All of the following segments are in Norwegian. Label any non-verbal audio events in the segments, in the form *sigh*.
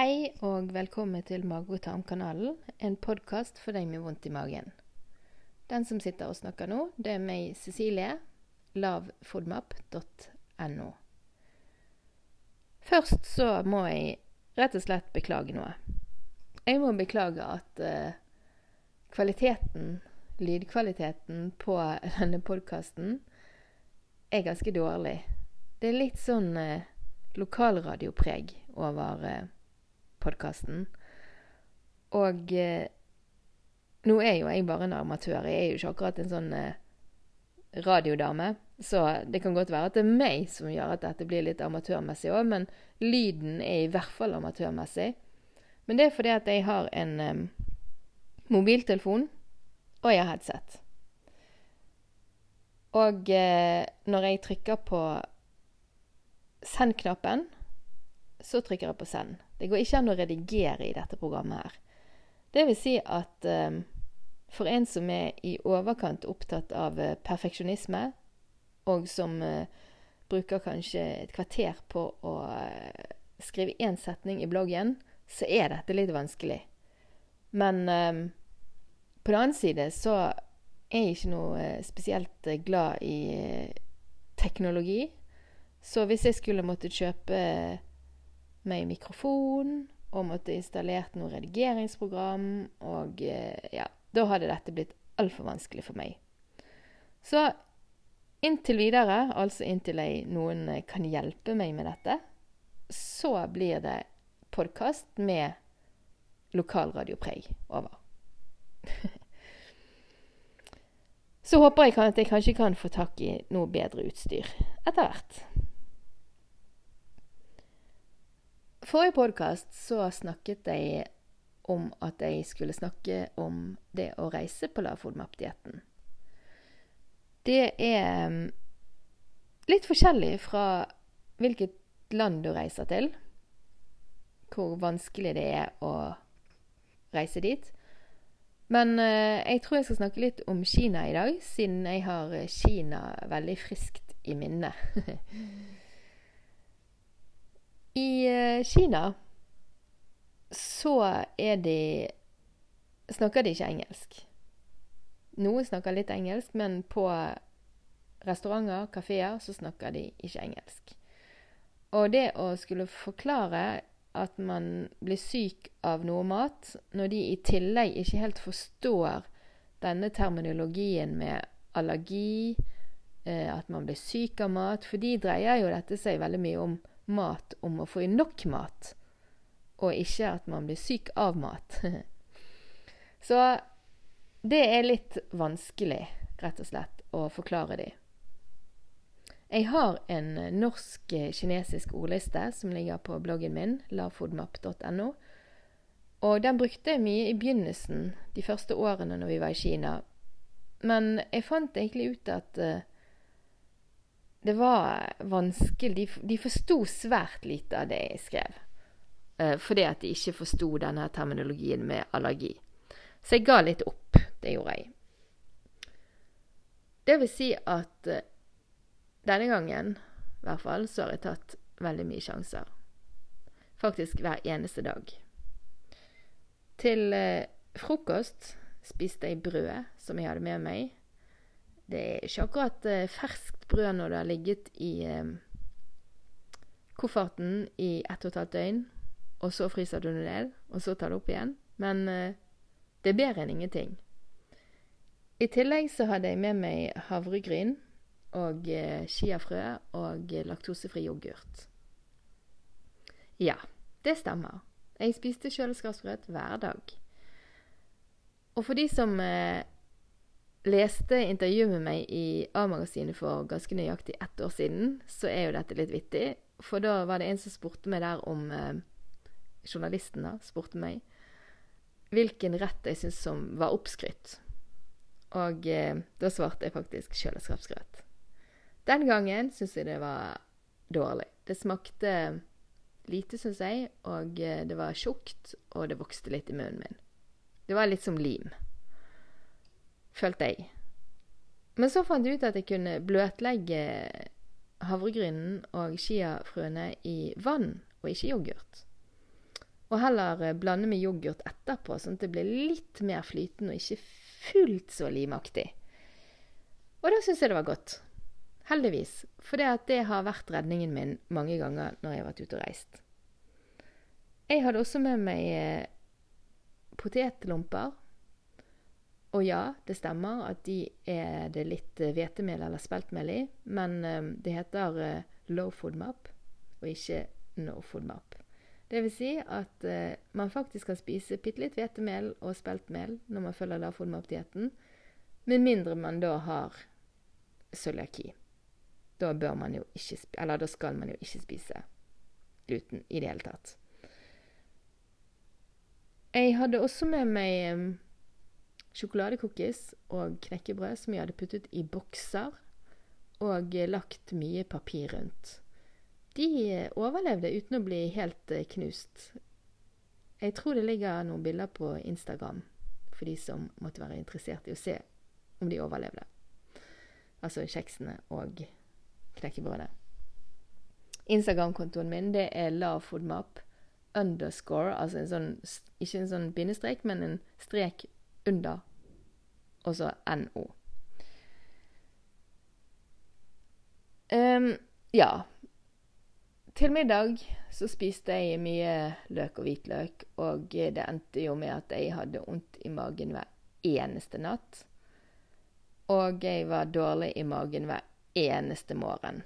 Hei og velkommen til Mage- og tarmkanalen, en podkast for deg med vondt i magen. Den som sitter og snakker nå, det er meg, Cecilie, lavfodmap.no. Først så må jeg rett og slett beklage noe. Jeg må beklage at uh, kvaliteten, lydkvaliteten på *laughs* denne podkasten er ganske dårlig. Det er litt sånn uh, lokalradiopreg over uh, podkasten. Og eh, nå er jo jeg bare en amatør. Jeg er jo ikke akkurat en sånn eh, radiodame. Så det kan godt være at det er meg som gjør at dette blir litt amatørmessig òg, men lyden er i hvert fall amatørmessig. Men det er fordi at jeg har en eh, mobiltelefon, og jeg har headset. Og eh, når jeg trykker på send-knappen, så trykker jeg på send. Det går ikke an å redigere i dette programmet her. Det vil si at um, for en som er i overkant opptatt av uh, perfeksjonisme, og som uh, bruker kanskje et kvarter på å uh, skrive én setning i bloggen, så er dette litt vanskelig. Men um, på den annen side så er jeg ikke noe spesielt glad i teknologi. Så hvis jeg skulle måtte kjøpe med mikrofon og måtte installert noe redigeringsprogram. Og ja, da hadde dette blitt altfor vanskelig for meg. Så inntil videre, altså inntil jeg, noen kan hjelpe meg med dette, så blir det podkast med lokalradiopreg over. *laughs* så håper jeg at jeg kanskje kan få tak i noe bedre utstyr etter hvert. Forrige podkast så snakket jeg om at jeg skulle snakke om det å reise på lavfodmap-dietten. Det er um, litt forskjellig fra hvilket land du reiser til, hvor vanskelig det er å reise dit. Men uh, jeg tror jeg skal snakke litt om Kina i dag, siden jeg har Kina veldig friskt i minnet. *laughs* I uh, Kina så er de snakker de ikke engelsk. Noen snakker litt engelsk, men på restauranter, kafeer, så snakker de ikke engelsk. Og det å skulle forklare at man blir syk av noe mat, når de i tillegg ikke helt forstår denne terminologien med allergi, eh, at man blir syk av mat For de dreier jo dette seg veldig mye om mat om å få i nok mat, og ikke at man blir syk av mat. *laughs* Så det er litt vanskelig, rett og slett, å forklare de. Jeg har en norsk-kinesisk ordliste som ligger på bloggen min, lavfoodmap.no. Og den brukte jeg mye i begynnelsen, de første årene når vi var i Kina. Men jeg fant egentlig ut at uh, det var vanskelig De, de forsto svært lite av det jeg skrev. Eh, fordi at de ikke forsto denne terminologien med allergi. Så jeg ga litt opp. Det gjorde jeg. Det vil si at eh, denne gangen, i hvert fall, så har jeg tatt veldig mye sjanser. Faktisk hver eneste dag. Til eh, frokost spiste jeg brød som jeg hadde med meg. Det er ikke akkurat ferskt brød når det har ligget i eh, kofferten i ett og et halvt døgn, og så fryser du det ned, og så tar du opp igjen. Men eh, det er bedre enn ingenting. I tillegg så hadde jeg med meg havregryn og eh, chiafrø og laktosefri yoghurt. Ja, det stemmer. Jeg spiste kjøleskapsbrød hver dag. Og for de som eh, leste intervjuet med meg i A-magasinet for ganske nøyaktig ett år siden, så er jo dette litt vittig. For da var det en som spurte meg der om eh, Journalisten da, spurte meg hvilken rett jeg syntes som var oppskrytt. Og eh, da svarte jeg faktisk kjøleskapsgrøt. Den gangen syntes jeg det var dårlig. Det smakte lite, syns jeg, og eh, det var tjukt, og det vokste litt i munnen min. Det var litt som lim følte jeg. Men så fant jeg ut at jeg kunne bløtlegge havregrynen og chiafrøene i vann, og ikke yoghurt. Og heller blande med yoghurt etterpå, sånn at det blir litt mer flytende og ikke fullt så limaktig. Og da syns jeg det var godt. Heldigvis. For det har vært redningen min mange ganger når jeg har vært ute og reist. Jeg hadde også med meg eh, potetlomper. Og ja, det stemmer at de er det litt eh, hvetemel eller speltmel i, men eh, det heter low food map og ikke no food map. Det vil si at eh, man faktisk kan spise bitte litt hvetemel og speltmel når man følger lav food map-dietten, med mindre man da har cøliaki. Da da skal man jo ikke spise gluten i det hele tatt. Jeg hadde også med meg sjokoladecookies og knekkebrød som jeg hadde puttet i bokser og lagt mye papir rundt de overlevde uten å bli helt eh, knust. Jeg tror det ligger noen bilder på Instagram for de som måtte være interessert i å se om de overlevde. Altså kjeksene og knekkebrødet. Instagram-kontoen min det er lavfoodmap underscore, altså en sånn, ikke en sånn bindestrek, men en strek under, og så NO. Um, ja, til middag så spiste jeg mye løk og hvitløk, og det endte jo med at jeg hadde vondt i magen hver eneste natt. Og jeg var dårlig i magen hver eneste morgen.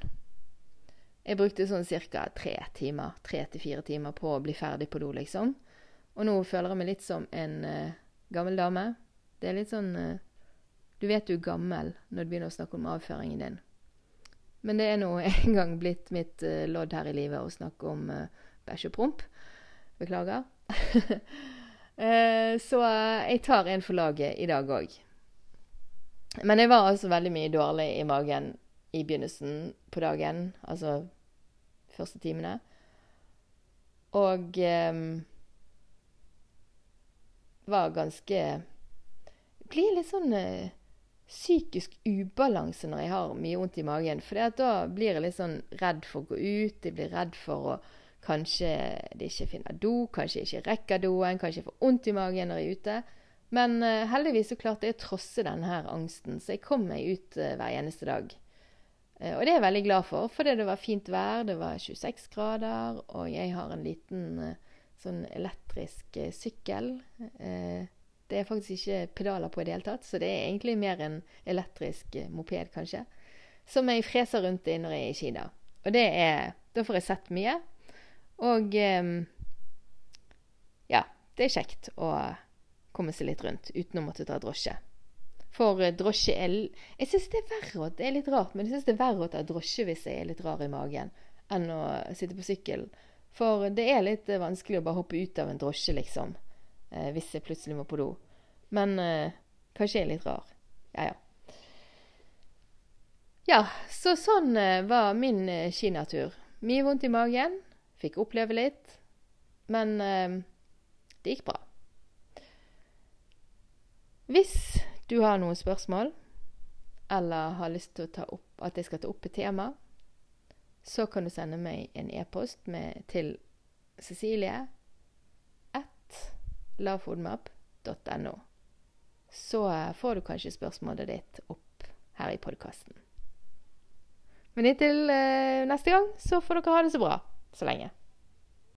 Jeg brukte sånn ca. tre timer, tre til fire timer på å bli ferdig på do, liksom. Og nå føler jeg meg litt som en uh, gammel dame. Det er litt sånn uh, Du vet du er gammel når du begynner å snakke om avføringen din. Men det er nå *laughs* en gang blitt mitt uh, lodd her i livet å snakke om uh, bæsj og promp. Beklager. uh, *laughs* så jeg tar en for laget i dag òg. Men jeg var altså veldig mye dårlig i magen i begynnelsen på dagen, altså første timene. Og um, var ganske Blir litt sånn uh, psykisk ubalanse når jeg har mye vondt i magen. For da blir jeg litt sånn redd for å gå ut. Jeg blir redd for å kanskje de ikke finner do, kanskje jeg ikke rekker doen, kanskje jeg får vondt i magen når jeg er ute. Men uh, heldigvis så klarte jeg å trosse denne her angsten, så jeg kom meg ut uh, hver eneste dag. Uh, og det er jeg veldig glad for, fordi det var fint vær, det var 26 grader, og jeg har en liten sånn elektrisk sykkel. Uh, det er faktisk ikke pedaler på i det hele tatt, så det er egentlig mer en elektrisk eh, moped, kanskje. Som jeg freser rundt i når jeg er i Kina. Og det er Da får jeg sett mye. Og um, ja, det er kjekt å komme seg litt rundt uten å måtte ta drosje. For eh, drosje er Jeg syns det er verre Det er litt rart, men jeg syns det er verre å ta drosje hvis jeg er litt rar i magen, enn å sitte på sykkel. For det er litt eh, vanskelig å bare hoppe ut av en drosje, liksom eh, hvis jeg plutselig må på do. Men eh, kanskje jeg er litt rar. Ja, ja. Ja, så sånn eh, var min eh, kinatur. Mye vondt i magen. Fikk oppleve litt. Men eh, det gikk bra. Hvis du har noen spørsmål, eller har lyst til å ta opp, at jeg skal ta opp et tema, så kan du sende meg en e-post til Cecilie lavfoodmap.no. Så får du kanskje spørsmålet ditt opp her i podkasten. Men inntil eh, neste gang så får dere ha det så bra så lenge.